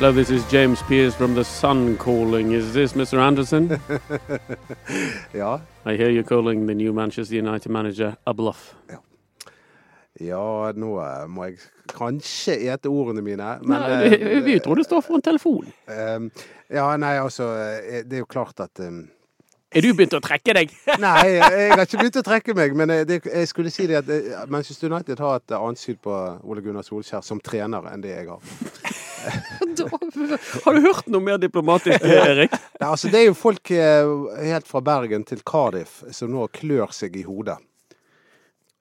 Hello, this is James Pierce from The Sun calling. Is this Mr. Anderson? Ja. I hear you're calling the new Manchester United manager a bluff. ja, nå eh, må jeg kanskje ete ordene mine. Men Nei, eh, vi, tror det står for en telefon. eh, Ja, nei, altså eh, Det er jo klart at um, Er du begynt å trekke deg? Nei, jeg har ikke begynt å trekke meg, men det, jeg skulle si det at Manchester United har et annet syn på Ole Gunnar Solskjær som trener enn det jeg har. Har du hørt noe mer diplomatisk, Erik? Nei, altså, det er jo folk eh, helt fra Bergen til Cardiff som nå klør seg i hodet.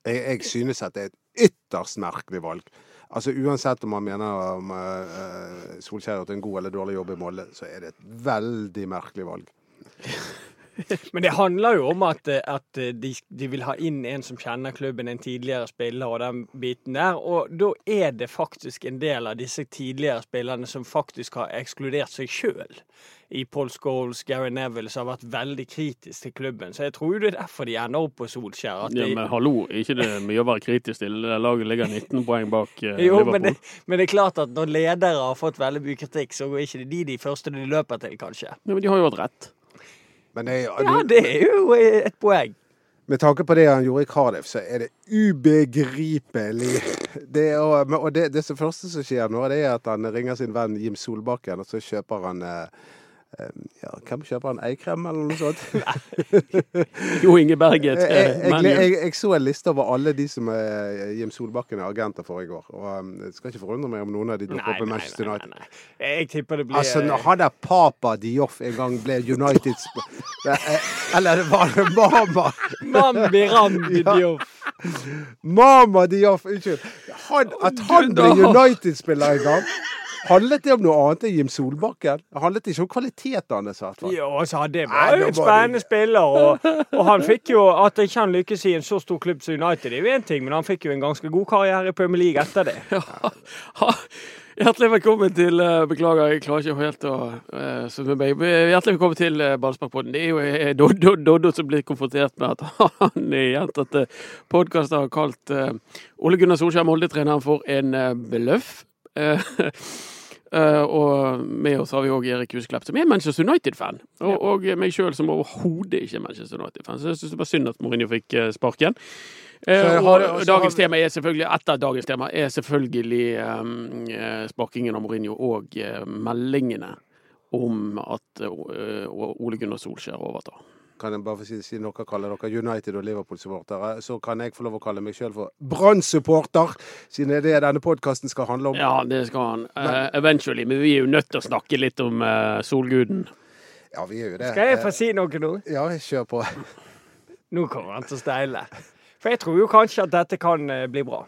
Jeg, jeg synes at det er et ytterst merkelig valg. Altså Uansett om man mener om uh, Solskjær har gjort en god eller dårlig jobb i Molde, så er det et veldig merkelig valg. Men det handler jo om at, eh, at de, de vil ha inn en som kjenner klubben, en tidligere spiller og den biten der. Og da er det faktisk en del av disse tidligere spillerne som faktisk har ekskludert seg sjøl. I Paul Scholes, Gary Neville, som har vært veldig kritisk til klubben. Så jeg tror jo det er derfor de ender opp på Solskjær. Ja, men hallo, er ikke det mye å være kritisk til? Det Laget ligger 19 poeng bak eh, jo, Liverpool. men det, men det er klart at når ledere har fått veldig mye kritikk, så er ikke det de de første de løper til, kanskje. Ja, men de har jo hatt rett. Er- Ja, det er jo et poeng. med tanke på det han gjorde i Cardiff, så er det ubegripelig. Det og og det, det første som skjer nå, det er at han ringer sin venn Jim Solbakken, og så kjøper han eh, eh, Kan Hvem kjøper han? Eikrem, eller noe sånt? Jo Inge Berget. Jeg, eh, jeg, jeg, jeg, jeg så en liste over alle de som Jim Solbakken er agenter for i går. Og um, Det skal ikke forundre meg om noen av de dukker opp i Manchester United. nei. Jeg tipper det blir Altså, når han der Papa Dioff en gang ble Uniteds Eller var det Mama? Mambi Rambi Ja. Dioff. Mama Dioff, unnskyld. Han, at han ble United-spiller en gang, handlet det om noe annet enn Jim Solbakken? Det handlet ikke om kvaliteten hans. i hvert. Jo, altså, det var jo en spennende det- spiller, og, og han fikk jo At ikke han lykkes i en så stor klubb som United, det er jo én ting, men han fikk jo en ganske god karriere i Premier League etter det. Ja. Hjertelig velkommen til eh, Beklager, jeg klarer ikke helt å uh, meg. Hjertelig velkommen til uh, Ballsparkpodden. Det er jo eh, Doddo, Doddo som blir konfrontert med at han i gjentatte podkaster har kalt eh, Ole Gunnar Solskjær, Molde-treneren, for en uh, bløff. Eh, og med oss har vi òg Erik Husklepp, som er Manchester United-fan. Og, og meg sjøl, som overhodet ikke er Manchester United-fan. Så jeg syns det var synd at Mourinho fikk eh, sparken. Uh, og dagens tema er selvfølgelig etter dagens tema er selvfølgelig um, sparkingen av Mourinho og uh, meldingene om at Ole Gunnar Solskjær overtar. Kan jeg bare få si, Siden dere kaller dere United- og Liverpool-supportere, så kan jeg få lov å kalle meg sjøl for Brann-supporter, siden det er det denne podkasten skal handle om. Ja, det skal han. Uh, eventually. Men vi er jo nødt til å snakke litt om uh, Solguden. Ja, vi er jo det. Skal jeg få si noe nå? Ja, kjør på. Nå kommer han til å steile. For jeg tror jo kanskje at dette kan eh, bli bra.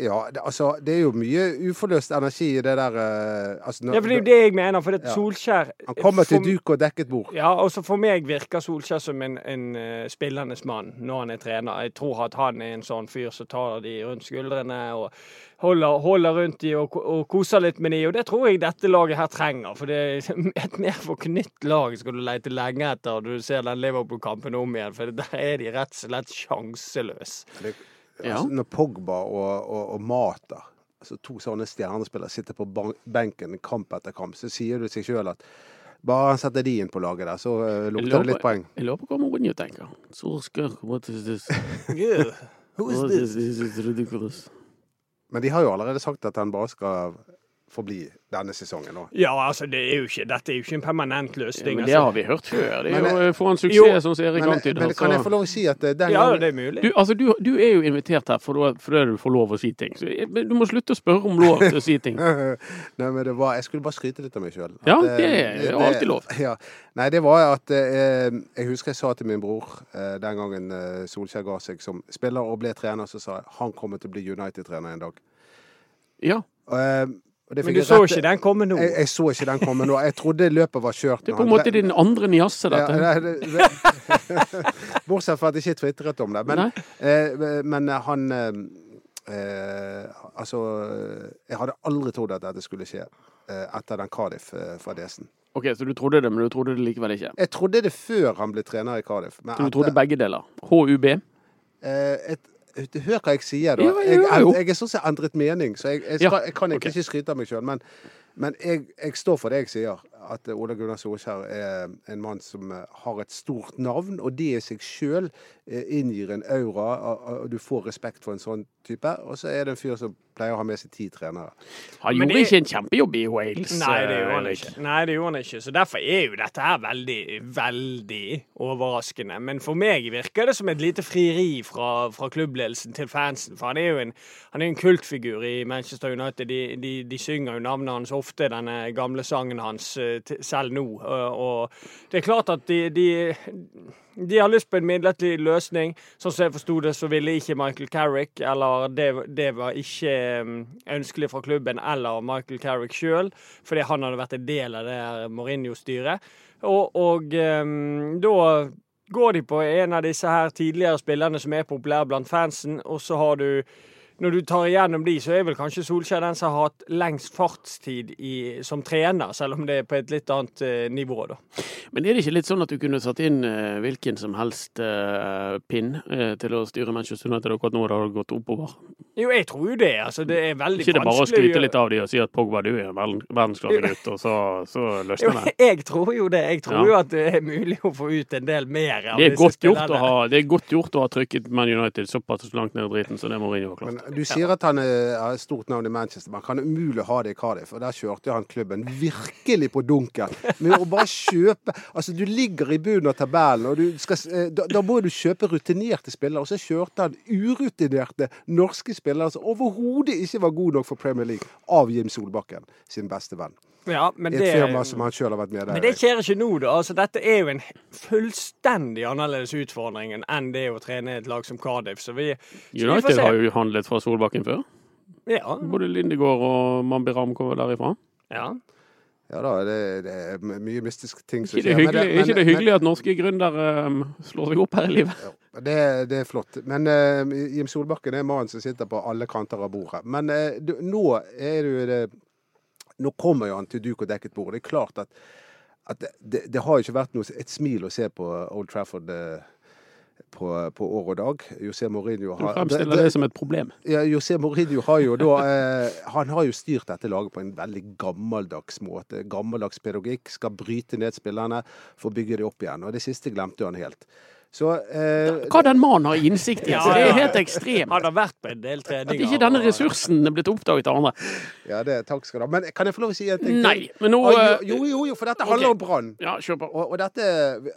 Ja, det, altså, det er jo mye uforløst energi i det der uh, altså, når- Ja, for det er jo det jeg mener. For at Ja. Solskjær Han kommer til duk og dekket bord. Ja, og så for meg virker Solskjær som en, en uh, spillernes mann når han er trener. Jeg tror at han er en sånn fyr som tar de rundt skuldrene og holder, holder rundt de og, og koser litt med de, og det tror jeg dette laget her trenger. For det er et mer forknytt lag skal du lete lenge etter når du ser den Liverpool-kampen om igjen, for der er de rett og slett sjanseløse. Ja. altså, når Pogba og, og, og Mata, altså to sånne stjernespillere, sitter på benken kamp etter kamp, så sier du seg sjøl at bare han setter de inn på laget der, så uh, lukter det litt poeng. Jeg lurer på hva Mourinho tenker. Solskjær, what is this? Who is this? is this is ridiculous. Men de har jo allerede sagt at han bare skal forbli denne sesongen. nå. Ja, altså, det er jo ikke, dette er jo ikke en permanent Ja, løsning. men det altså. har vi hørt før. Det er Men, jo eh, for en suksess, sånn som Erik Men, antyder. men kan jeg få lov å si at eh, den Ja, det er mulig. Du, altså, du, du er jo invitert her for fordi du får lov å si ting. Så men du må slutte å spørre om lov til å si ting. Nei, men det var, Jeg skulle bare skryte litt av meg sjøl. Ja, det er alltid lov. Ja. Nei, det var at eh, Jeg husker jeg sa til min bror eh, den gangen eh, Solskjær ga seg som spiller og ble trener, så sa jeg han kommer til å bli United-trener en dag. Ja, Eh, og Men du jeg så rett- ikke den komme nå? Jeg, jeg så ikke den komme nå. Jeg trodde løpet var kjørt. det er på en han- måte din andre niasse, dette. Ja, det, det, bortsett fra at jeg ikke tvitret om det. Men, eh, men han eh, eh, Altså Jeg hadde aldri trodd at dette skulle skje eh, etter den Cardiff-fadesen. Ok, Så du trodde det, men du trodde det likevel ikke? jeg trodde det før han ble trener i Cardiff. Men Så du etter- trodde begge deler? HUB? Eh, et, hør hva jeg sier, da. Jeg, jo. jeg, jeg er sånn som har endret mening, så jeg, jeg, skal, jeg kan egentlig okay. ikke skryte av meg sjøl. Men, men jeg, jeg står for det jeg sier. At Ole Gunnar Solskjær er en mann som eh, har et stort navn, og det i seg sjøl inngir en aura, og, du får respekt for en sånn type. Og så er det en fyr som pleier å ha med seg ti trenere. Han gjorde det- ikke en kjempejobb i Wales. Nei, det gjorde eh, han ikke. Nei, det gjorde han ikke. Så derfor er jo dette her veldig, veldig overraskende. Men for meg virker det som et lite frieri fra, fra klubbledelsen til fansen. For han er jo en, han er en kultfigur i Manchester United. De, de, de synger jo navnet hans ofte, denne gamle sangen hans, eh, selv nå. Og, det er klart at de, de de har lyst på en midlertidig løsning. Sånn som jeg forsto det, så ville ikke Michael Carrick, eller det, det var ikke um, ønskelig fra klubben eller Michael Carrick sjøl, fordi han hadde vært en del av det her Mourinho-styret. Og, og um, da går de på en av disse her tidligere spillerne som er populære blant fansen, og så har du når du tar igjennom de, så er vel kanskje Solskjær den som har hatt lengst fartstid i, som trener, selv om det er på et litt annet eh, nivå, da. Men er det ikke litt sånn at du kunne satt inn eh, hvilken som helst eh, pinn eh, til å styre Manchester United akkurat nå det har gått oppover? Jo, jeg tror jo det. Altså, det er veldig Ikke det bare å skryte litt av de og si at Pogba du er en verdensklasse gutt, og så, så løsner det? jeg tror jo det. Jeg tror Ja. jo at det er mulig å få ut en del mer av Det er, disse godt gjort å ha, det er godt gjort å ha trykket Man United såpass langt ned i driten som det Mourinho har Men klart. Du sier at han er- har et stort navn i Manchester. Man kan umulig ha det i Cardiff. Og der kjørte han klubben virkelig på dunken. Med å bare kjøpe Altså, du ligger i bunnen av tabellen, og du skal, eh, da, da må du kjøpe rutinerte spillere. Og så kjørte han urutinerte norske spillere som overhodet ikke var gode nok for Premier League, av Jim Solbakken, sin beste venn. Ja, men det, et firma som han sjøl har vært med men det skjer ikke nå, da. Altså, dette er jo en fullstendig annerledes utfordring enn det å trene et lag som Cardiff. Så vi, så vi får United se. har jo handlet fra Solbakken før. Ja. Både Lindegård og Mambiram kommer derifra. ja. Ja da, det, det er mye mystiske ting som skjer. men hyggelig, men- ikke det men- hyggelig at norske gründere um, slår seg opp her i livet? Det, det er flott. Men uh, Jim Solbakken er mannen som sitter på alle kanter av bordet. Men uh, du, nå er du det Nå kommer jo han til duk og dekket bord. Det er klart at, at det, det, det har ikke vært noe, et smil å se på Old Trafford eh, på, på år og dag. José Mourinho Du fremstiller det som et problem. ja, José Mourinho har jo da eh, Han har jo styrt dette laget på en veldig gammeldags måte. Gammeldags pedagogikk. Skal bryte ned spillerne for å bygge det opp igjen. Og det siste glemte han helt. Så eh, Hva den mannen har innsikt i, Ja, altså, det er helt ekstremt. Han har vært på en del treninger. At ikke denne ressursen er blitt oppdaget av andre. Ja, det, takk skal du ha. Men kan jeg få lov å si en ting? Nei, men nå Ah, eh, jo, jo, jo, for dette handler om Brann. Ja, kjør på. Og, og dette,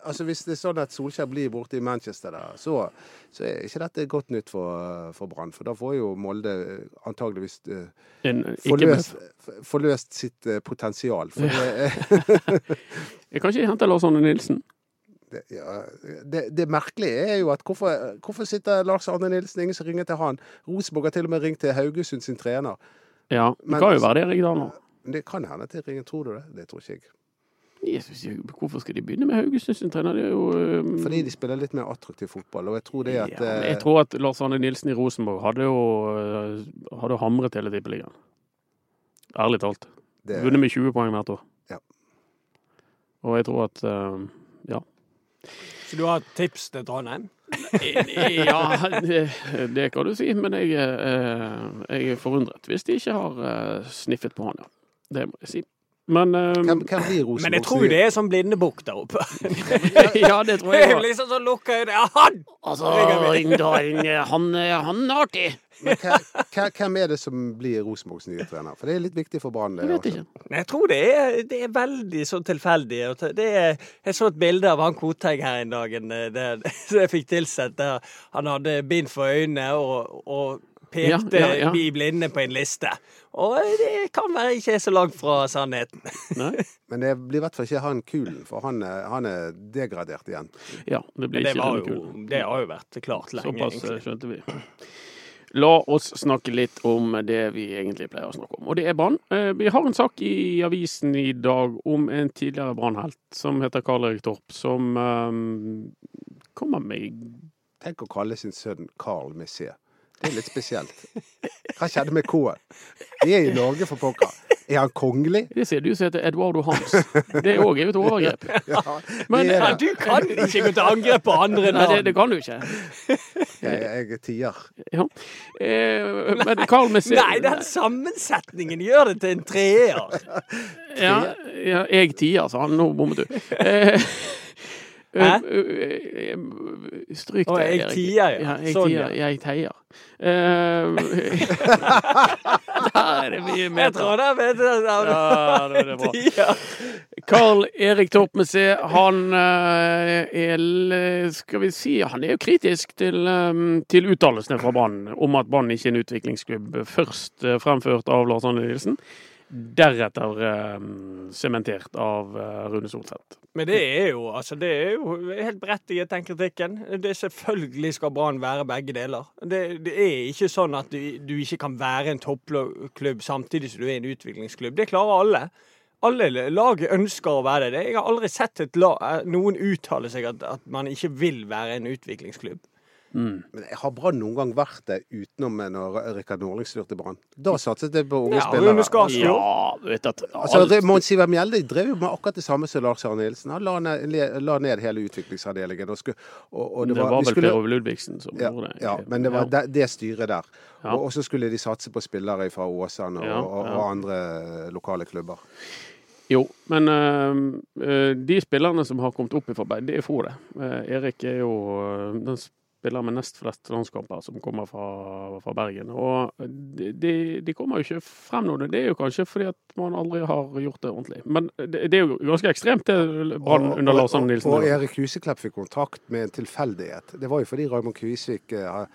altså Hvis det er sånn at Solskjær blir borte i Manchester, der, så, så er ikke dette godt nytt for, for Brann. For da får jo Molde eh, antageligvis uh, forløst, forløst sitt uh, potensial. For det, eh, Jeg kan ikke hente Lars Arne Nilsen. Det, ja, det, det merkelige er jo at hvorfor, hvorfor sitter Lars Arne Nilsen, ingen som ringer til han? Rosenborg har til og med ringt til Haugesund sin trener. Ja, det Men- kan jo være det Rigdal nå. Det kan hende til ringer, tror du det? Det tror ikke jeg. Jesus, hvorfor skal de begynne med Haugesund sin trener? Det er jo um, Fordi de spiller litt mer attraktiv fotball. Og jeg tror det at eh, Jeg tror at Lars Arne Nilsen i Rosenborg hadde jo uh, hadde hamret hele tippeligaen. Ærlig talt. det, Vunnet med 20 poeng hvert år. Ja. Og jeg tror at um, ja. Så du har tips til Trondheim? ja, det, det kan du si, men jeg, eh, jeg er forundret hvis de ikke har eh, sniffet på han, ja. Det må jeg si. Men uh, Hvem, hvem blir Men jeg tror jo det er sånn blindebukk der oppe. Ja, det tror Det jeg er òg. liksom sånn lukka øyne. Han! Altså, han, han er artig. Men hvem er det som blir Rosenborgs nye trener? For det er litt viktig for Brann. Jeg vet ikke. Nei, Jeg tror det er, det er veldig sånn tilfeldig. Det er, jeg så et bilde av han Koteng her en dag det, som jeg fikk tilsendt. Der han hadde bind for øynene og, og pekte Ja, ja, ja. i blinde på en liste. Og det kan være ikke så langt fra sannheten. Nei? Men det blir i hvert fall ikke han Kulen, for han er, han er degradert igjen. Ja, det blir Det, ikke jo, kulen. det har jo vært klart lenge, Såpass egentlig. skjønte vi. La oss snakke litt om det vi egentlig pleier å snakke om, og det er Brann. Eh, Vi har en sak i avisen i dag om en tidligere Brann-helt som heter Karl Erik Torp, som um, kommer med Tenk å kalle sin sønn Carl med C. Det er litt spesielt. Hva skjedde med K? Vi er i Norge, for pokker. Er han kongelig? Det ser du som heter Eduardo Hans. Det er òg et overgrep. Ja, Men- Ja, du kan ikke gå til angrep på andre Nei, det, det kan du ikke. Jeg, jeg er tier. Ja. Eh, men Carl med C Nei, den sammensetningen gjør det til en treer. Ja, ja, jeg tier, sa han. Nå bommet du. Eh, Hæ? det. Stryk Å, jeg tier, ja. Jeg Sånn, tier, ja. jeg teier. Eh, Der er det mye Jeg meter. tror det er bedre. Ja, det er bra. Carl Erik Torp med C, han eh, er Skal vi si Han er jo kritisk til, eh, til uttalelsene fra Brann om at Brann ikke er en utviklingsklubb. Først fremført av Lars Anne Nilsen, deretter sementert av Rune Soltvedt. Men det er jo altså det er jo helt berettiget, den kritikken. Det er Selvfølgelig skal Brann være begge deler. Det, det er ikke sånn at du, du ikke kan være en toppklubb samtidig som du er en utviklingsklubb. Det klarer alle. Alle lag ønsker å være det. Jeg har aldri sett et lag, noen uttale seg at, at man ikke vil være en utviklingsklubb. Men jeg har Brann noen gang vært det utenom når Rikard Norling styrte Brann? Da satset det på unge Ja, spillere. Ja, du vet at Altså, alt- det- Mons Iver Mjelde drev jo med akkurat det samme som Lars Arne Nilsen. Han la ned, la ned hele utviklingsavdelingen. Og skulle, og, og Det var vi vel skulle- Per Ove Ludvigsen som ja, gjorde det. ja, men det var Ja. det, det styret der. Ja. Og, så skulle de satse på spillere fra Åsane og, Ja, og, ja. og andre lokale klubber. Jo, men øh, de spillerne som har kommet opp i forarbeid, det er få, det. Eh, Erik er jo den spilleren med nest flest landskamper som kommer fra, fra Bergen. Og de, de, kommer jo ikke frem nå. Det er jo kanskje fordi at man aldri har gjort det ordentlig. Men det, det er jo ganske ekstremt, det Brann under Lars Arne Nilsen. Og, og Erik Huseklepp fikk kontrakt med en tilfeldighet. Det var jo fordi Raymond Kvisvik eh,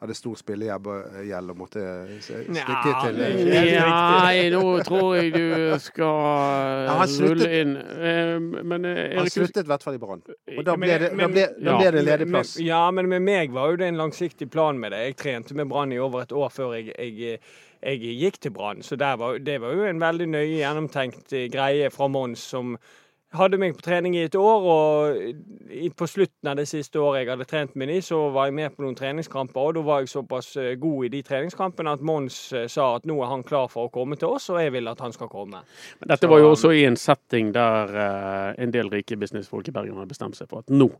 hadde stor spillegjeld og måtte stikke Nja, til det eh, Nei, nå tror jeg du skal Ja, rulle inn. Eh, Men Erik Han sluttet i hvert fall i Brann. Og da ble det, da ble, da ja. ble det ledig plass. men- Ja, men med meg var jo det en langsiktig plan med det. Jeg trente med Brann i over et år før jeg, jeg, jeg gikk til Brann. Så der var, det var jo en veldig nøye gjennomtenkt eh, greie fra Mons som hadde meg på trening i et år, og på slutten av det siste året jeg hadde trent med de, så var jeg med på noen treningskamper, og da var jeg såpass eh, god i de treningskampene at Mons eh, sa at nå er han klar for å komme til oss, og jeg vil at han skal komme. Men Dette var jo også i en setting der eh, en del rike businessfolk i Bergen hadde bestemt seg for at nå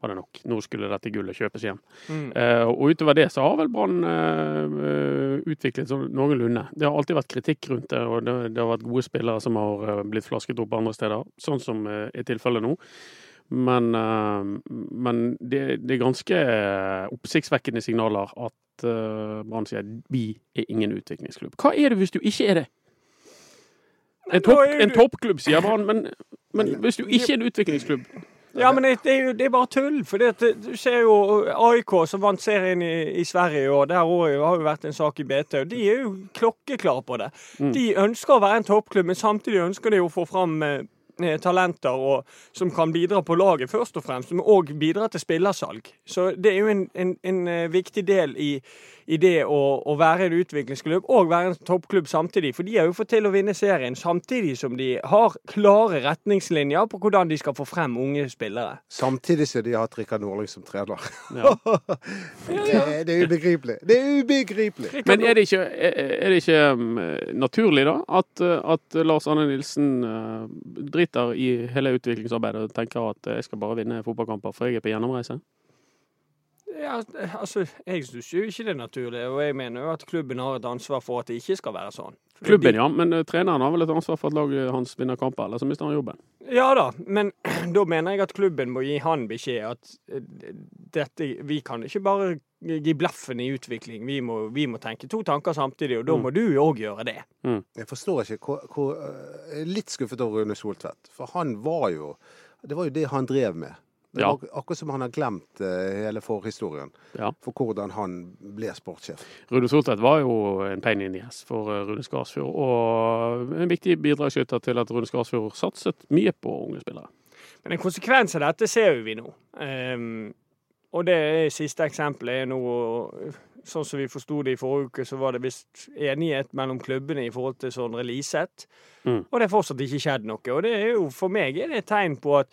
var det nok. Nå skulle dette gullet kjøpes hjem. Mm. Uh, og utover det så har vel Brann eh, utviklet seg noenlunde. Det har alltid vært kritikk rundt det, og det, det har vært gode spillere som har eh, blitt flasket opp andre steder, sånn som uh, er tilfellet nå. Men, men det, det er ganske oppsiktsvekkende signaler at uh, Brann sier vi er ingen utviklingsklubb. Hva er det hvis du ikke er det? En, nå topp, en toppklubb, sier Brann, men, men hvis du ikke er en utviklingsklubb Ja, men det, det, er jo, det er bare tull. For det, du ser jo AIK som vant serien i, i Sverige år. Der også har jo vært en sak i BT. og De er jo klokkeklare på det. Mm. De ønsker å være en toppklubb, men samtidig ønsker de å få fram eh, eh, talenter og, som kan bidra på laget, først og fremst. Men òg bidra til spillersalg. Så det er jo en, en, en eh, viktig del i, i det å, å være en utviklingsklubb og være en toppklubb samtidig. For de har jo fått til å vinne serien samtidig som de har klare retningslinjer på hvordan de skal få frem unge spillere. Samtidig som de har hatt Rikard Nordling som trener. Ja. Det, det er ubegripelig. Det er ubegripelig. Men er det ikke, er det ikke um, naturlig, da, at, uh, at Lars Arne Nilsen uh, driter i hele utviklingsarbeidet og tenker at uh, jeg skal bare vinne fotballkamper, for jeg er på gjennomreise? Ja, altså, Jeg syns jo ikke det er naturlig, og jeg mener jo at klubben har et ansvar for at det ikke skal være sånn. Klubben, ja. Men uh, treneren har vel et ansvar for at laget hans vinner kamper, eller så mister han jobben. Ja da, men da mener jeg at klubben må gi han beskjed at eh, dette Vi kan ikke bare gi blaffen i utvikling. Vi må, vi må tenke to tanker samtidig, og da Mm. må du òg gjøre det. Jeg forstår ikke hvor, hvor øh, Jeg er litt skuffet over Rune Soltvedt. For han var jo Det var jo det han drev med. Det Ja. var akkurat som han har glemt eh, hele forhistorien Ja. for hvordan han ble sportssjef. Rune Soltvedt var jo en pain in the ass for eh, Rune Skarsfjord, og en viktig bidragsyter til at Rune Skarsfjord satset mye på unge spillere. Men en konsekvens av dette ser jo vi nå. Um, og det siste eksempelet er nå Sånn som vi forsto det i forrige uke, så var det visst enighet mellom klubbene i forhold til sånn releaset. Mm. Og det er fortsatt ikke skjedd noe. Og det er jo for meg er det et tegn på at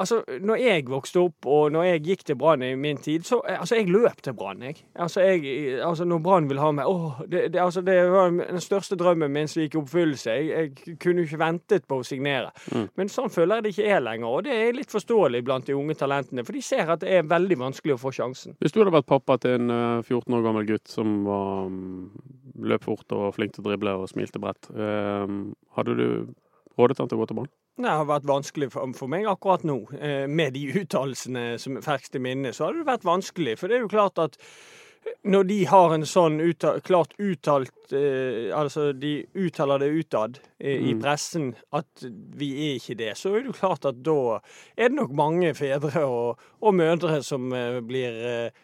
Altså, når jeg vokste opp, og når jeg gikk til Brann i min tid, så Altså, jeg løp til Brann, jeg. Altså, jeg, altså når Brann ville ha meg Åh, det, det, altså, det var den største drømmen min som gikk i oppfyllelse. Jeg, jeg kunne jo ikke ventet på å signere. Men sånn føler jeg det ikke er lenger, og det er litt forståelig blant de unge talentene. For de ser at det er veldig vanskelig å få sjansen. Hvis du hadde vært pappa til en eh, 14 år gammel gutt som var, mm, løp fort og var flink til å drible og smilte bredt, eh, hadde du rådet han til å gå til banen? Det har vært vanskelig for, meg akkurat nå. Eh, med de uttalelsene som er ferskt i minne, så har det vært vanskelig. For det er jo klart at når de har en sånn uttalt, klart uttalt eh, Altså de uttaler det utad eh, i Mm. pressen at vi er ikke det, så er det jo klart at da er det nok mange fedre og, og mødre som eh, blir eh,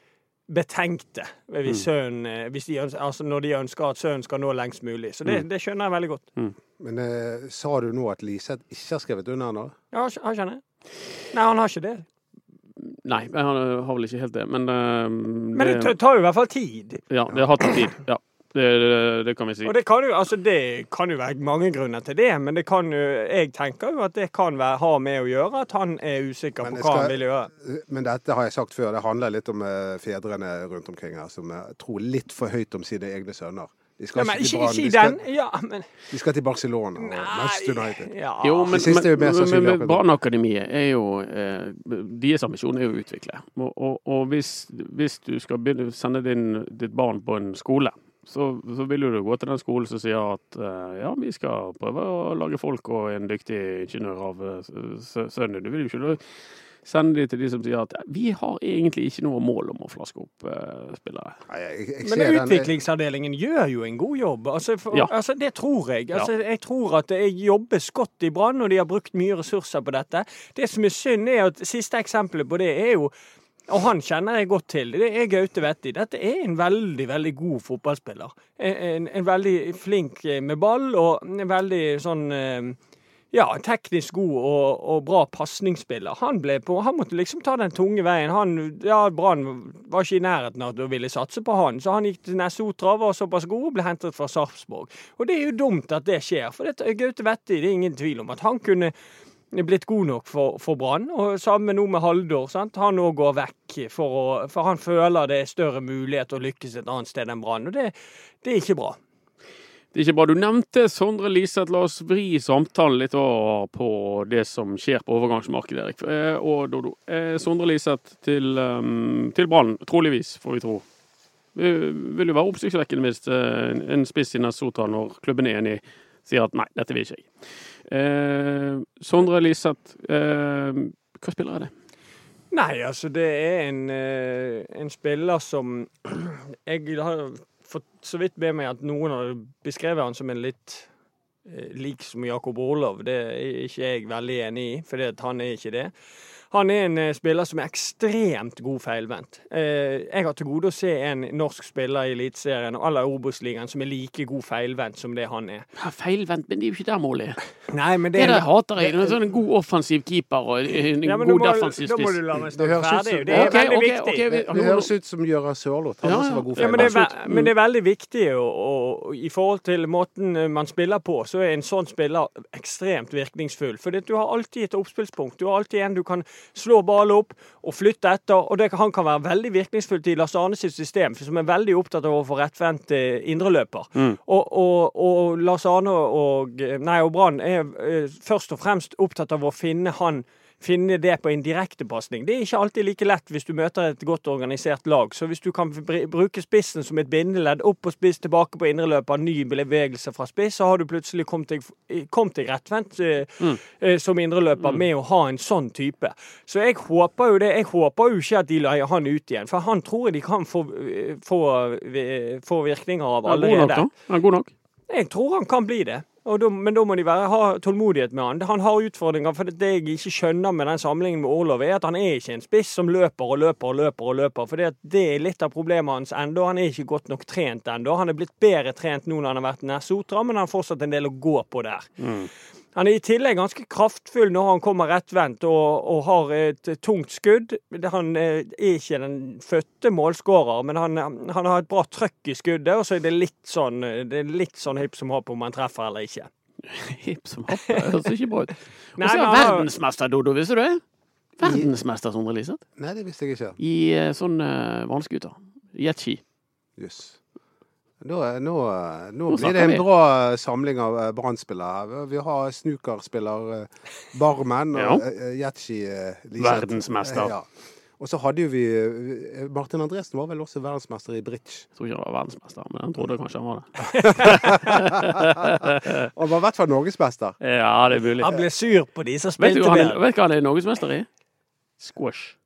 betenkte hvis, sønnen, eh, hvis de ønsker, altså når de ønsker at sønnen skal nå lengst mulig. Så det, Mm. det skjønner jeg veldig godt. Men eh, sa du nå at Liseth ikke har skrevet under ennå? Ja, han skjønner jeg. Nei, han har ikke det. Nei, han eh, har vel ikke helt det. Men, uh, Men det det tar jo i hvert fall tid. Ja, det har tatt tid. Ja, det, det, kan vi si. Og det kan, jo, altså det kan jo være mange grunner til det, men det kan jo, jeg tenker jo at det kan være, ha med å gjøre at han er usikker Men på hva skal- han vil gjøre. Men dette har jeg sagt før, det handler litt om eh, fedrene rundt omkring her, som eh, tror litt for høyt om sine egne sønner. De skal, Ja, men ikke, ikke, de skal. Ja, men de skal til Barcelona og Manchester United. ja. Jo, men, men, men. Brannakademiet er jo eh, Deres ambisjon er jo å utvikle. Og, og, og hvis, hvis du skal begynne, sende din, ditt barn på en skole, så, så vil du gå til den skolen som sier at eh, ja, vi skal prøve å lage folk og en dyktig ingeniør av eh, sønnen. Du vil jo ikke sende de til de som sier at vi har egentlig ikke noe mål om å flaske opp uh, spillere. Nei, jeg, jeg Men utviklingsavdelingen gjør jo en god jobb. Altså, for, Ja. altså, det tror jeg. Altså, Jeg tror at det jobbes godt i Brann, og de har brukt mye ressurser på dette. Det som er synd, er at siste eksempelet på det er jo og han kjenner jeg godt til. Det er Gaute Vetti. Dette er en veldig veldig god fotballspiller. En, en, veldig flink eh, med ball, og en veldig sånn eh, ja, teknisk god og, og bra pasningsspiller. Han han måtte liksom ta den tunge veien. Han, ja, Brann var ikke i nærheten av å ville satse på han, så han gikk til Nessotra, var såpass god og ble hentet fra Sarpsborg. Og det er jo dumt at det skjer, for dette, Gaute Vetti, det er ingen tvil om at han kunne blitt god nok for, for Brann. Og samme nå med Haldor. sant? Han òg går vekk, for, å, for han føler det er større mulighet å lykkes et annet sted enn Brann. Og det, det er ikke bra. Det er ikke bra. Du nevnte Sondre Liseth. La oss vri samtalen litt over på det som skjer på overgangsmarkedet, Erik. Eh, Og Dodo. Eh, Sondre Liseth til, um, til Brann, troligvis, får vi tro. Det vil jo være oppsiktsvekkende hvis eh, en spiss i Nessotra, når klubben er enig, sier at nei, dette vil ikke jeg. Eh, Sondre Liseth, eh, hva spiller er det? Nei, altså det er en, eh, en spiller som Jeg har fått så vidt med meg at noen har beskrevet han som en litt eh, lik som Jakob Orlov. Det er ikke jeg veldig enig i, for han er ikke det. Han er en eh, spiller som er ekstremt god feilvendt. Eh, jeg har til gode å se en norsk spiller i Eliteserien eller Obos-ligaen som er like god feilvendt som det han er. Ja, Feilvendt, men det er jo ikke der målet er. Nei, men Det hater jeg. Det er sånn en god offensiv keeper og en Ja, god defensiv da må spiss. du la meg Det høres ut ferdig. som- Det er okay, veldig okay, viktig. ok, vi- Det høres ut som Gøran Sørloth. Han Ja, også var god Ja, men, det er, men det er veldig viktig, og, å, i forhold til måten eh, man spiller på, så er en sånn spiller ekstremt virkningsfull. For du har alltid et oppspillspunkt. Du har alltid en du kan slå ball opp og flytter etter. Og det, han kan være veldig virkningsfull i Lars Arne sitt system, som er veldig opptatt av å få rettvendt eh, indreløper. Mm. Og, og, og Lars Arne og, nei, og Brann er eh, først og fremst opptatt av å finne han finne det på en direktepasning. Det er ikke alltid like lett hvis du møter et godt organisert lag. Så hvis du kan bruke spissen som et bindeledd, opp på spiss, tilbake på indreløper, ny bevegelse fra spiss, så har du plutselig kommet deg, deg rettvendt eh, eh, som indreløper med å ha en sånn type. Så jeg håper jo det. Jeg håper jo ikke at de leier han ut igjen, for han tror jeg de kan få, eh, få, få virkninger av Er god nok, allerede. da? Er god nok? Jeg tror han kan bli det. Da, men da må de være, ha tålmodighet med han. Han har utfordringer. For det jeg ikke skjønner med den samlingen med Orlov, er at han er ikke en spiss som løper og løper og løper. og løper. For det, er litt av problemet hans ennå. Han er ikke godt nok trent ennå. Han er blitt bedre trent nå når han har vært nær Sotra, men han har fortsatt en del å gå på der. Han er i tillegg ganske kraftfull når han kommer rettvendt og, og har et tungt skudd. Han eh, er ikke den fødte målskårer, men han, han har et bra trøkk i skuddet. Og så er det litt sånn, det er litt sånn hipp som happ om han treffer eller ikke. Hipp som happ. Det høres ikke bra ut. Og så er han verdensmester, Dodo. Visste du det? Verdensmester, Sondre Liseth. Nei, det visste jeg ikke. I eh, sånn uh, vannskuter. Jetski. Jøss. Nå, nå, nå Nå blir det en vi. bra samling av eh, Brann-spillere. Vi har snookerspiller eh, Barmen og Ja. eh, Jetski eh, Liseth. Verdensmester. Ja. Og så hadde jo vi eh, Martin Andresen var vel også verdensmester i bridge. Jeg tror ikke han var verdensmester, men han trodde kanskje han var det. Han var i hvert fall norgesmester. Ja, det er mulig. Han ble sur på de som Vet du spilte han vet du hva han er norgesmester i? Squash.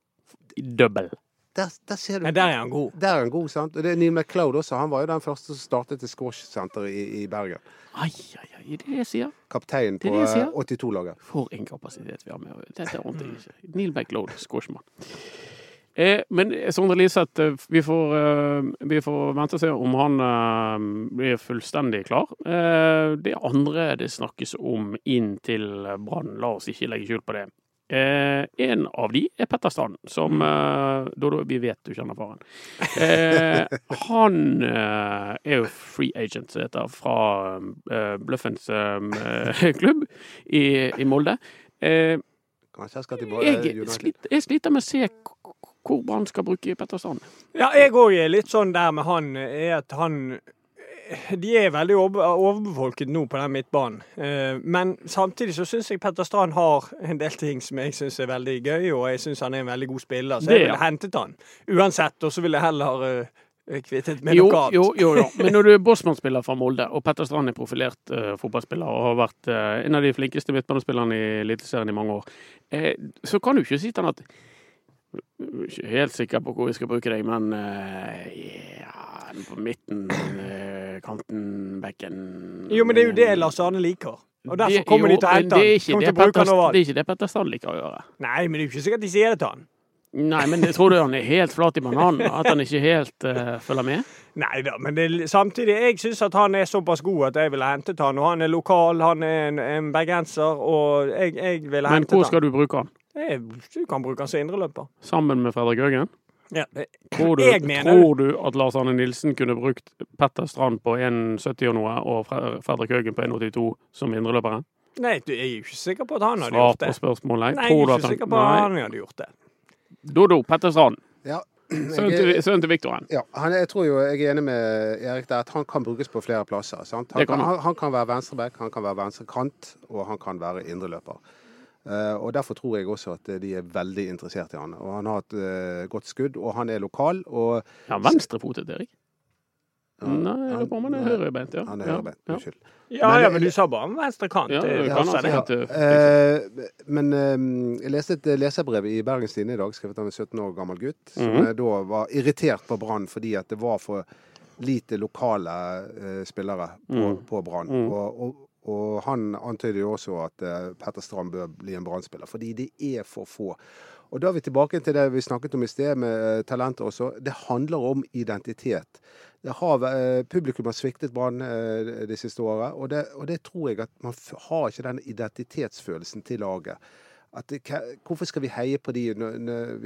I double. Der, der ser du. Der er han god. Der er han god, sant? Og det er Neil MacLeod også. Han var jo den første som startet et squash-senter i, i Bergen. Ai, ai, ai, det er det jeg sier. Kaptein på er det jeg eh, 82-laget. For en kapasitet vi har med. Dette ante jeg ikke. Neil MacLeod, squashmann. Eh, men Sondre Liseth, eh, vi får, eh, vi får vente og se om han eh, blir fullstendig klar. Eh, det andre det snakkes om inn til Brann, la oss ikke legge skjul på det. Eh, en av de er Petter Strand, som eh, Dodo, vi vet du kjenner faren. Eh, han eh, er jo free agent, som det heter, fra eh, Bløffens eh, klubb i, i Molde. Eh, Kanskje jeg skal til jeg, sliter, jeg sliter med å se hvor man skal bruke Petter Strand. Ja, jeg òg er litt sånn der med han, er at han De er veldig over- overbefolket nå på den midtbanen. Eh, Men samtidig så syns jeg Petter Strand har en del ting som jeg syns er veldig gøy, og jeg syns han er en veldig god spiller, så jeg ville hentet han. Uansett, og så ville jeg heller eh, kvittet med Jo, noe annet. jo, jo, jo. Men når du er Bosman-spiller fra Molde, og Petter Strand er profilert uh, fotballspiller og har vært uh, en av de flinkeste midtbanespillerne i Eliteserien i mange år, uh, så kan du ikke si til han at ikke helt sikker på hvor vi skal bruke deg, men uh, ja, på midten, uh, kanten, bekken Jo, men det er jo det Lars Arne liker. Og derfor kommer de til å hente det han. det han er ikke det Petter Strand liker å gjøre. Nei, men det er jo ikke sikkert de sier det til han. Nei, men jeg tror du han er helt flat i bananen? At han ikke helt uh, følger med? Nei da, men det, samtidig, jeg syns at han er såpass god at jeg ville hentet han. Og han er lokal, han er en, en bergenser, og jeg, jeg ville Men hvor skal du bruke han? Du kan bruke han som indreløper. Sammen med Fredrik Høgen? Ja, det- Tror du, Jeg mener- tror du at Lars Arne Nilsen kunne brukt Petter Strand på 1,70 og noe, og Fredrik Høgen på 1,82 som indreløpere? Nei, du, jeg er jo ikke sikker på at han hadde Svar gjort på det. spørsmålet. Nei, jeg er ikke han sikker på at han hadde gjort det. Dodo, Petter Strand. Ja. Sønnen til, Viktoren. ja, han, jeg tror jo jeg er enig med Erik der at han kan brukes på flere plasser. Sant? Han, kan han, han kan være venstreback, han kan være venstrekant, og han kan være indreløper. Eh, og Derfor tror jeg også at de er veldig interessert i han. Og Han har et eh, godt skudd, og han er lokal. Og Ja, venstrefotet, Erik. Ja, Nei, jeg lurer på om han er høyrebeint. Ja. han er høyrebeint. ja. Unnskyld. Ja, Men- ja, men du sa bare om venstre kant. Ja, eh, men uh, jeg leste et leserbrev i Bergens Tidende i dag, skrevet av en 17 år gammel gutt, som mm -hmm. da var irritert på Brann fordi at det var for lite lokale uh, spillere på, mm. på Brann. Mm. Og, og, og han antyder jo også at eh, Petter Strand bør bli en Brann-spiller, fordi det er for få. Og da er vi tilbake til det vi snakket om i sted, med eh, talenter også. Det handler om identitet. Har, eh, publikum har sviktet Brann det siste året, og det, og det tror jeg at man har ikke den identitetsfølelsen til laget. Det, hvorfor skal vi heie på de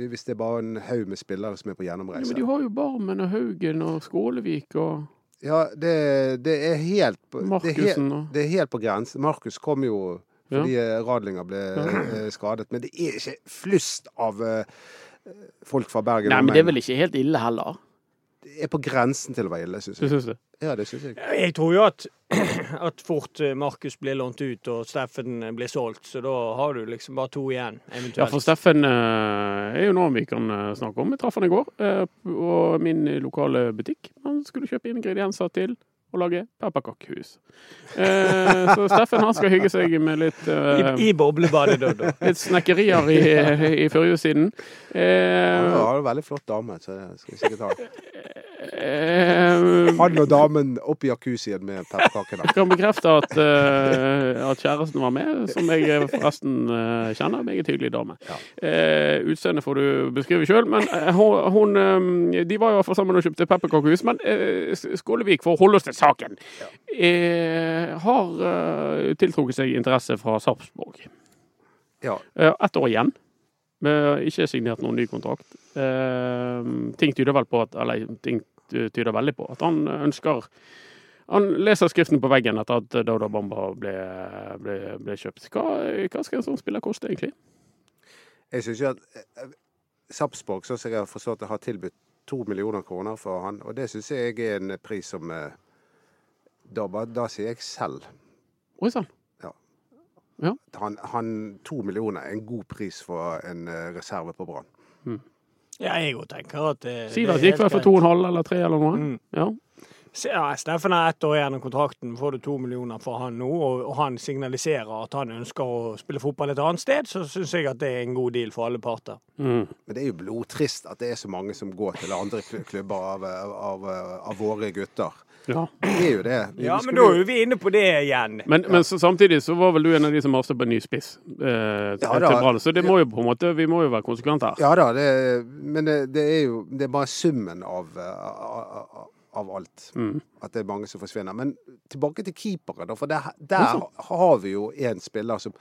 hvis det er bare en haug med spillere som er på Ja, men de har jo Barmen og Haugen og Skålevik og Ja, det, det er helt på, det helt, Markussen og det er helt på grensen. Markus kom jo fordi ja. Radlinger ble ja. skadet, men det er ikke flust av eh, folk fra Bergen. Nei, men det er vel ikke helt ille heller? Det er på grensen til å være ille, syns Du jeg. syns det? Ja, det synes jeg. Jeg tror jo at, at fort eh, Markus blir lånt ut og Steffen eh, blir solgt, så da har du liksom bare to igjen, eventuelt. Ja, for Steffen eh, er jo noe vi kan eh, snakke om. Jeg traff han i går, eh, og min lokale butikk. Han skulle kjøpe ingredienser til å lage pepperkakehus. Eh, så Steffen han skal hygge seg med litt eh, I, i boblebadet, da. Litt snekkerier i, i førjulssiden. Han Eh, har en veldig flott dame, så det skal vi sikkert ha. Eh, Han og damen opp i jacuzzien med pepperkakene. jeg kan bekrefte at, uh, at kjæresten var med, som jeg forresten uh, kjenner. Meget hyggelig dame. Ja. Uh, Utseendet får du beskrive sjøl, men hun, hun, eh, De var jo hvert sammen og kjøpte pepperkakehus. Men Skålevik, for å holde oss til saken, eh, har tiltrukket seg interesse fra Sarpsborg. Ja. Ett år igjen. Men ikke signert noen ny kontrakt. Eh, ting tyder vel på at Eller ting tyder veldig på at han ønsker Han leser skriften på veggen etter at Dauda Bamba ble, ble, ble kjøpt. Hva, hva skal en sånn spiller koste, egentlig? Jeg syns jo at eh, Sarpsborg, sånn som jeg har forstått det, har tilbudt to millioner kroner for han, og det syns jeg er en pris som eh, Da, da sier jeg selv. Oi sann. Han, han, to millioner er en god pris for en eh, reserve på Brann. Ja, jeg òg tenker at det, Sivert det er gikk vel for to og en halv eller tre eller noe. Mm. Ja. Ja, Steffen har ett år igjen av kontrakten. Får du to millioner for han nå, og, og han signaliserer at han ønsker å spille fotball et annet sted, så syns jeg at det er en god deal for alle parter. Mm. Men det er jo blodtrist at det er så mange som går til andre kl- klubber av, av, av våre gutter. Ja. Det er jo det. Vi Ja, men da er vi inne på det igjen. Men, men så, samtidig så var vel du en av de som maste på en ny spiss eh, Ja, da. til Så det må jo på en måte, vi må jo være konsekvente her. Ja da, det, men det, det er jo det er bare summen av, eh, av, av alt. Mm. At det er mange som forsvinner. Men tilbake til keepere, da. For der, der har vi jo en spiller som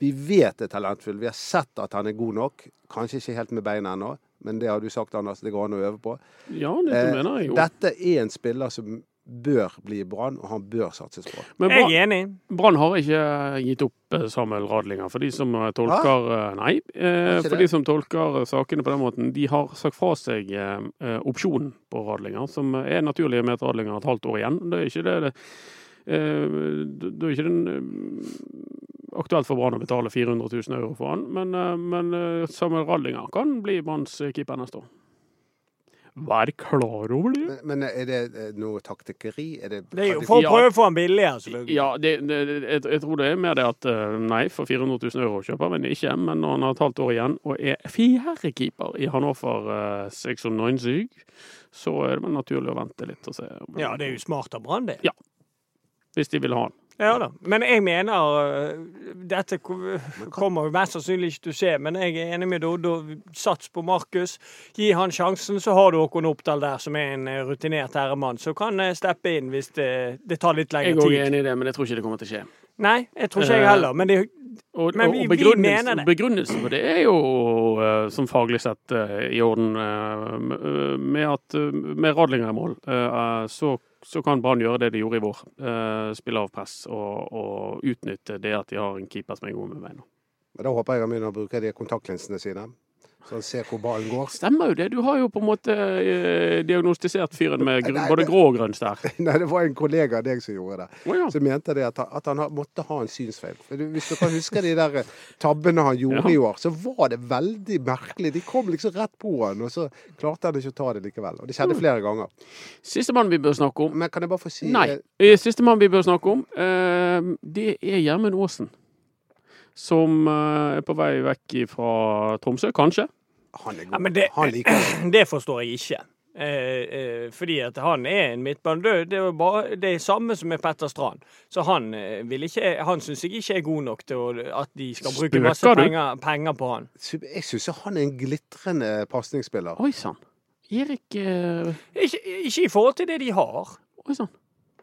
vi vet er talentfull. Vi har sett at han er god nok. Kanskje ikke helt med beina ennå, men det har du sagt, Anders. Det går an å øve på. Ja, det Eh, mener jeg jo. Dette er en spiller som bør bli Brann, og han bør satses på. Men Jeg er enig. Brann har ikke gitt opp eh, Samuel Radlinger. For de som eh, tolker Hva? Nei. Eh, for det? de som tolker sakene på den måten, de har sagt fra seg opsjonen på Radlinger, som er naturlig med at Radlinger har et halvt år igjen. Det er ikke det, det eh, Da er ikke det eh, aktuelt for Brann å betale 400 000 euro for han, men, men Samuel Radlinger kan bli Branns keeper neste år. Vær klar over det. Men, men er det eh, noe taktikkeri? Er det, Det er jo for å prøve å få den billigere, selvfølgelig. Ja, det, det, jeg, jeg tror det er mer det at eh, nei, for 400 000 euro kjøper han ikke, men når han har et halvt år igjen og er fjerdekeeper i Hannover uh, 96, så er det vel naturlig å vente litt og se. Ja, det er jo smart av Brann, det. Ja. Hvis de vil ha han. Ja da. Men jeg mener øh, Dette kommer jo mest sannsynlig ikke til å skje, men jeg er enig med Doddo. Sats på Markus. Gi han sjansen, så har du Håkon Oppdal der, som er en øh, rutinert herremann, som kan jeg steppe inn hvis det, det tar litt Jeg er også enig i det, men jeg tror ikke det kommer til å skje. Nei, jeg tror ikke jeg Eh, heller. Men det, Og, Men vi- og vi mener det. begrunnelsen for det er jo eh, som faglig sett eh, i orden eh, med at eh, med Radlinger i mål, eh, så, så kan Brann gjøre det de gjorde i vår. eh, Spille av press og, og utnytte det at de har en keeper som er god med beina. Da håper jeg han begynner å bruke de kontaktlinsene sine, så han ser hvor ballen går. Stemmer jo det. Du har jo på en måte eh, diagnostisert fyren med gr Nei, både grå og grønn stær. Nei, det var en kollega av deg som gjorde det. Oh, ja. Som mente det at han, at han måtte ha en synsfeil. Hvis du kan huske de der tabbene han gjorde Ja. i år, så var det veldig merkelig. De kom liksom rett på han, og så klarte han ikke å ta det likevel. Og det skjedde flere ganger. Sistemann vi bør snakke om Men kan jeg bare få si Nei. eh, Sistemann vi bør snakke om, eh, det er Gjermund Aasen. Som eh, er på vei vekk fra Tromsø, kanskje. Han er god. Ja, men det- Han liker det. det forstår jeg ikke. Eh, eh, fordi at han er en midtbanedød. Det, det er bare det er samme som med Petter Strand. Så han eh, vil ikke Han syns jeg ikke er god nok til å, at de skal bruke Spøker masse penger, penger på han. Jeg syns han er en glitrende pasningsspiller. Oi sann. Erik eh, Ikke, ikke i forhold til det de har. Oi sann.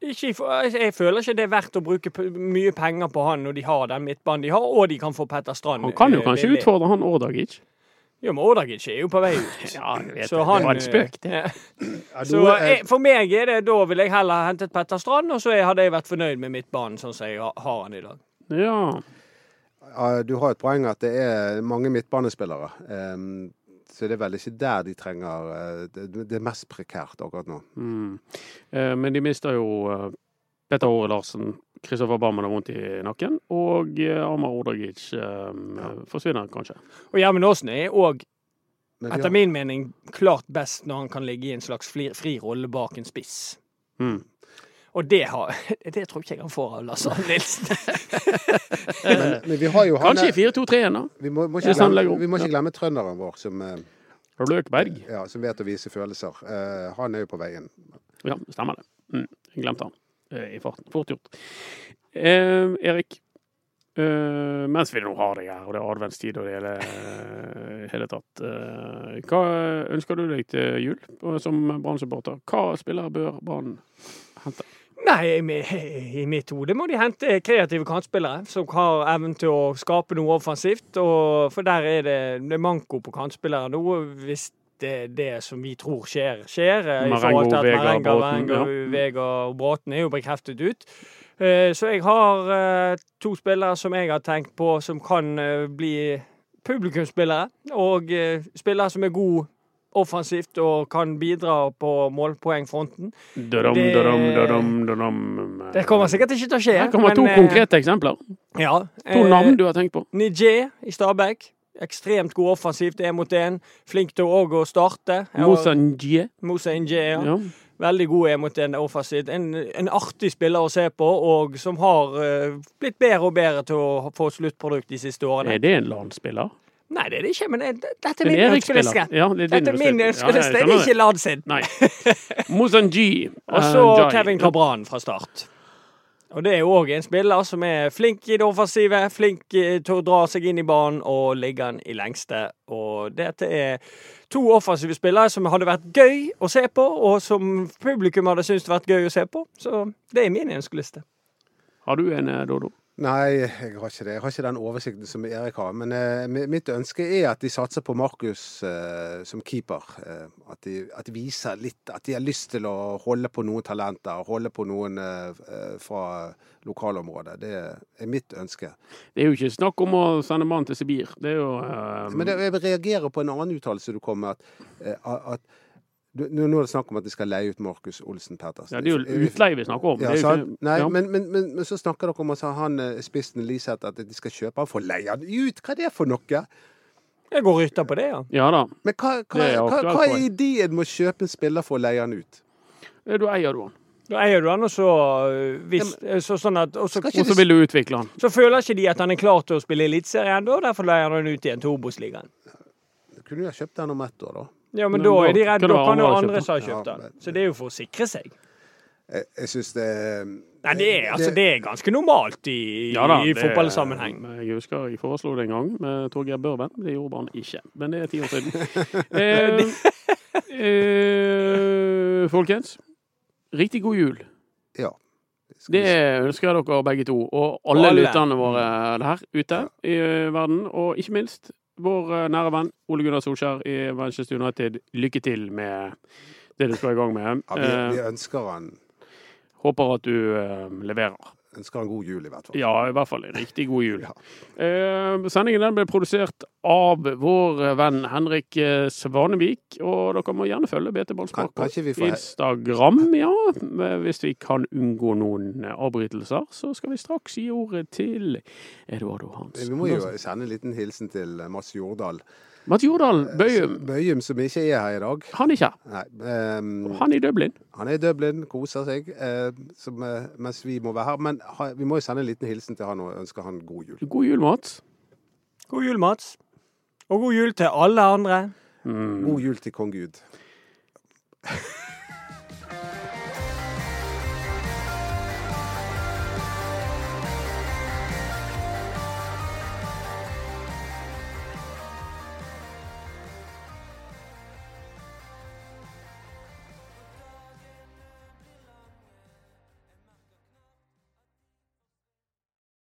Ikke jeg føler ikke det er verdt å bruke mye penger på han når de har den midtbanen de har, og de kan få Petter Strand. Han kan jo kanskje billig. utfordre han Ordagic. Jo, men Ordagic er jo på vei ut. Ja, jeg vet Så det. han, det var en spøk, det. eh, Ja, Så jeg, for meg er det, da vil jeg heller ha hentet Petter Strand, og så hadde jeg vært fornøyd med midtbanen sånn som jeg ha- har han i dag. Ja. ja, du har et poeng at det er mange midtbanespillere. Så det er vel ikke der de trenger eh, Det, er mest prekært akkurat nå. Mm. Eh, men de mister jo eh, Petter Åre Larsen, Kristoffer Barmen har vondt i nakken, og eh, Amar Ordagic eh, forsvinner kanskje. Og Gjermund Aasen er òg, etter har- min mening, klart best når han kan ligge i en slags fri, fri rolle bak en spiss. Mm. Og det, har, det tror ikke jeg han får av Lars Arne Nilsen. men, men vi har jo han Kanskje i 4-2-3-en, da. vi må, må, ikke glemme, vi må ikke ja. glemme trønderen vår, som, eh, Løkberg. ja, som vet å vise følelser. Uh, han er jo på veien. Ja, stemmer det. Mm. Jeg glemte han uh, i farten. Fort gjort. Uh, Erik, eh, mens vi nå har deg her, og det er adventstid og det hele, hele tatt, eh, hva ønsker du deg til jul som Brann-supporter? Hva spillere bør Brann hente? Nei, i mitt hode må de hente kreative kantspillere som har evnen til å skape noe offensivt. For der er det, det er manko på kantspillere nå. Hvis det, er det som vi tror skjer, skjer. eh, Marengo, Vega, Bråten, Marengo, ja. Vega og Bråten er jo bekreftet ut. Eh, Så jeg har eh, to spillere som jeg har tenkt på som kan eh, bli publikumsspillere. Og eh, spillere som er gode offensivt og kan bidra på målpoengfronten. Dødom, Det- dødom, dødom, dødom. Det kommer sikkert ikke til å skje. Her kommer men, to konkrete eksempler. Ja. To eh, navn du har tenkt på. Nijé i Stabæk. Ekstremt god offensivt, én mot én. Flink til òg å starte. Moussa Njie. Moussa Njé, ja. Ja. Veldig god én mot én offensivt. En, en artig spiller å se på, og som har uh, blitt bedre og bedre til å få sluttprodukt de siste årene. Er det en landspiller? Nei, det er det ikke, men det, dette er min ønskeliste. Ja, det er Dette er min ønskeliste. Det er ikke Lad sin. Nei. Moussa Njie. Og så uh, Kevin Cabran fra start. Og det er jo òg en spiller som er flink i det offensive, flink til å dra seg inn i banen og ligge den i lengste. Og dette er to offensive spillere som hadde vært gøy å se på, og som publikum hadde syntes det vært gøy å se på. Så det er min ønskeliste. Har du en, eh, Dodo? Nei, jeg har ikke det. Jeg har ikke den oversikten som Erik har. Men eh, mitt ønske er at de satser på Markus eh, som keeper. Eh, at, de, at de viser litt At de har lyst til å holde på noen talenter. Holde på noen eh, eh, fra lokalområdet. Det er mitt ønske. Det er jo ikke snakk om å sende mann til Sibir. Det er jo eh, Men det, jeg reagerer på en annen uttalelse du kom med. At, at du, nå er det snakk om at de skal leie ut Markus Olsen Pettersen. ja, det er jo utleie vi snakker om. Ja, det er jo ikke, Nei, ja. men, men, men, men så snakker dere om at han eh, spissen Liseth at de skal kjøpe han for å leie han ut. Hva er det for noe? Jeg går rytter på det, ja. ja da. Men hva, hva, er hva, hva er ideen med å kjøpe en spiller for å leie han ut? Eh, Da eier du han. Da eier du han, og så, øh, hvis, så, sånn at, og så, Og så vil du utvikle han. så føler ikke de at han er klar til å spille Eliteserien ennå, derfor leier han ut igjen til Obos-ligaen. Kunne jo ha kjøpt han om ett år, da. Ja, men Men da da er de redde. Da kan jo andre som har kjøpt den. Så det er jo for å sikre seg. Jeg, jeg syns det Nei, det er, altså, det er ganske normalt i, Ja da, i det- fotballsammenheng. Jeg husker jeg foreslo det en gang med Torgeir Børven. Det gjorde han ikke, men det er ti år siden. eh, eh, folkens, riktig god jul. Ja. Det ønsker jeg dere begge to, og alle, alle. lytterne våre der ute i verden. Og ikke minst vår eh, nære venn Ole Gunnar Solskjær i Manchester United. Lykke til med det du skal i gang med. Ja, vi, vi Eh, ønsker han håper at du eh, leverer. Ønsker en god jul, i hvert fall. Ja, i hvert fall en riktig god jul. Ja. Eh, sendingen den ble produsert av vår venn Henrik eh, Svanevik, og dere må gjerne følge BT Ballspark på får- Instagram. Ja, hvis vi kan unngå noen eh, avbrytelser, så skal vi straks gi ordet til Eduardo Hans. Vi må jo sende en liten hilsen til eh, Mats Jordal. Mats Jordal Bøyum, Bøyum, som ikke er her i dag. han er ikke her. Nei, ehm, Han er i Dublin. han er i Dublin, koser seg, uh, som, uh, mens vi må være her. Men ha, vi må jo sende en liten hilsen til han og ønske han god jul. God jul, Mats. God jul, Mats. Og god jul til alle andre. Mm. God jul til kong Gud.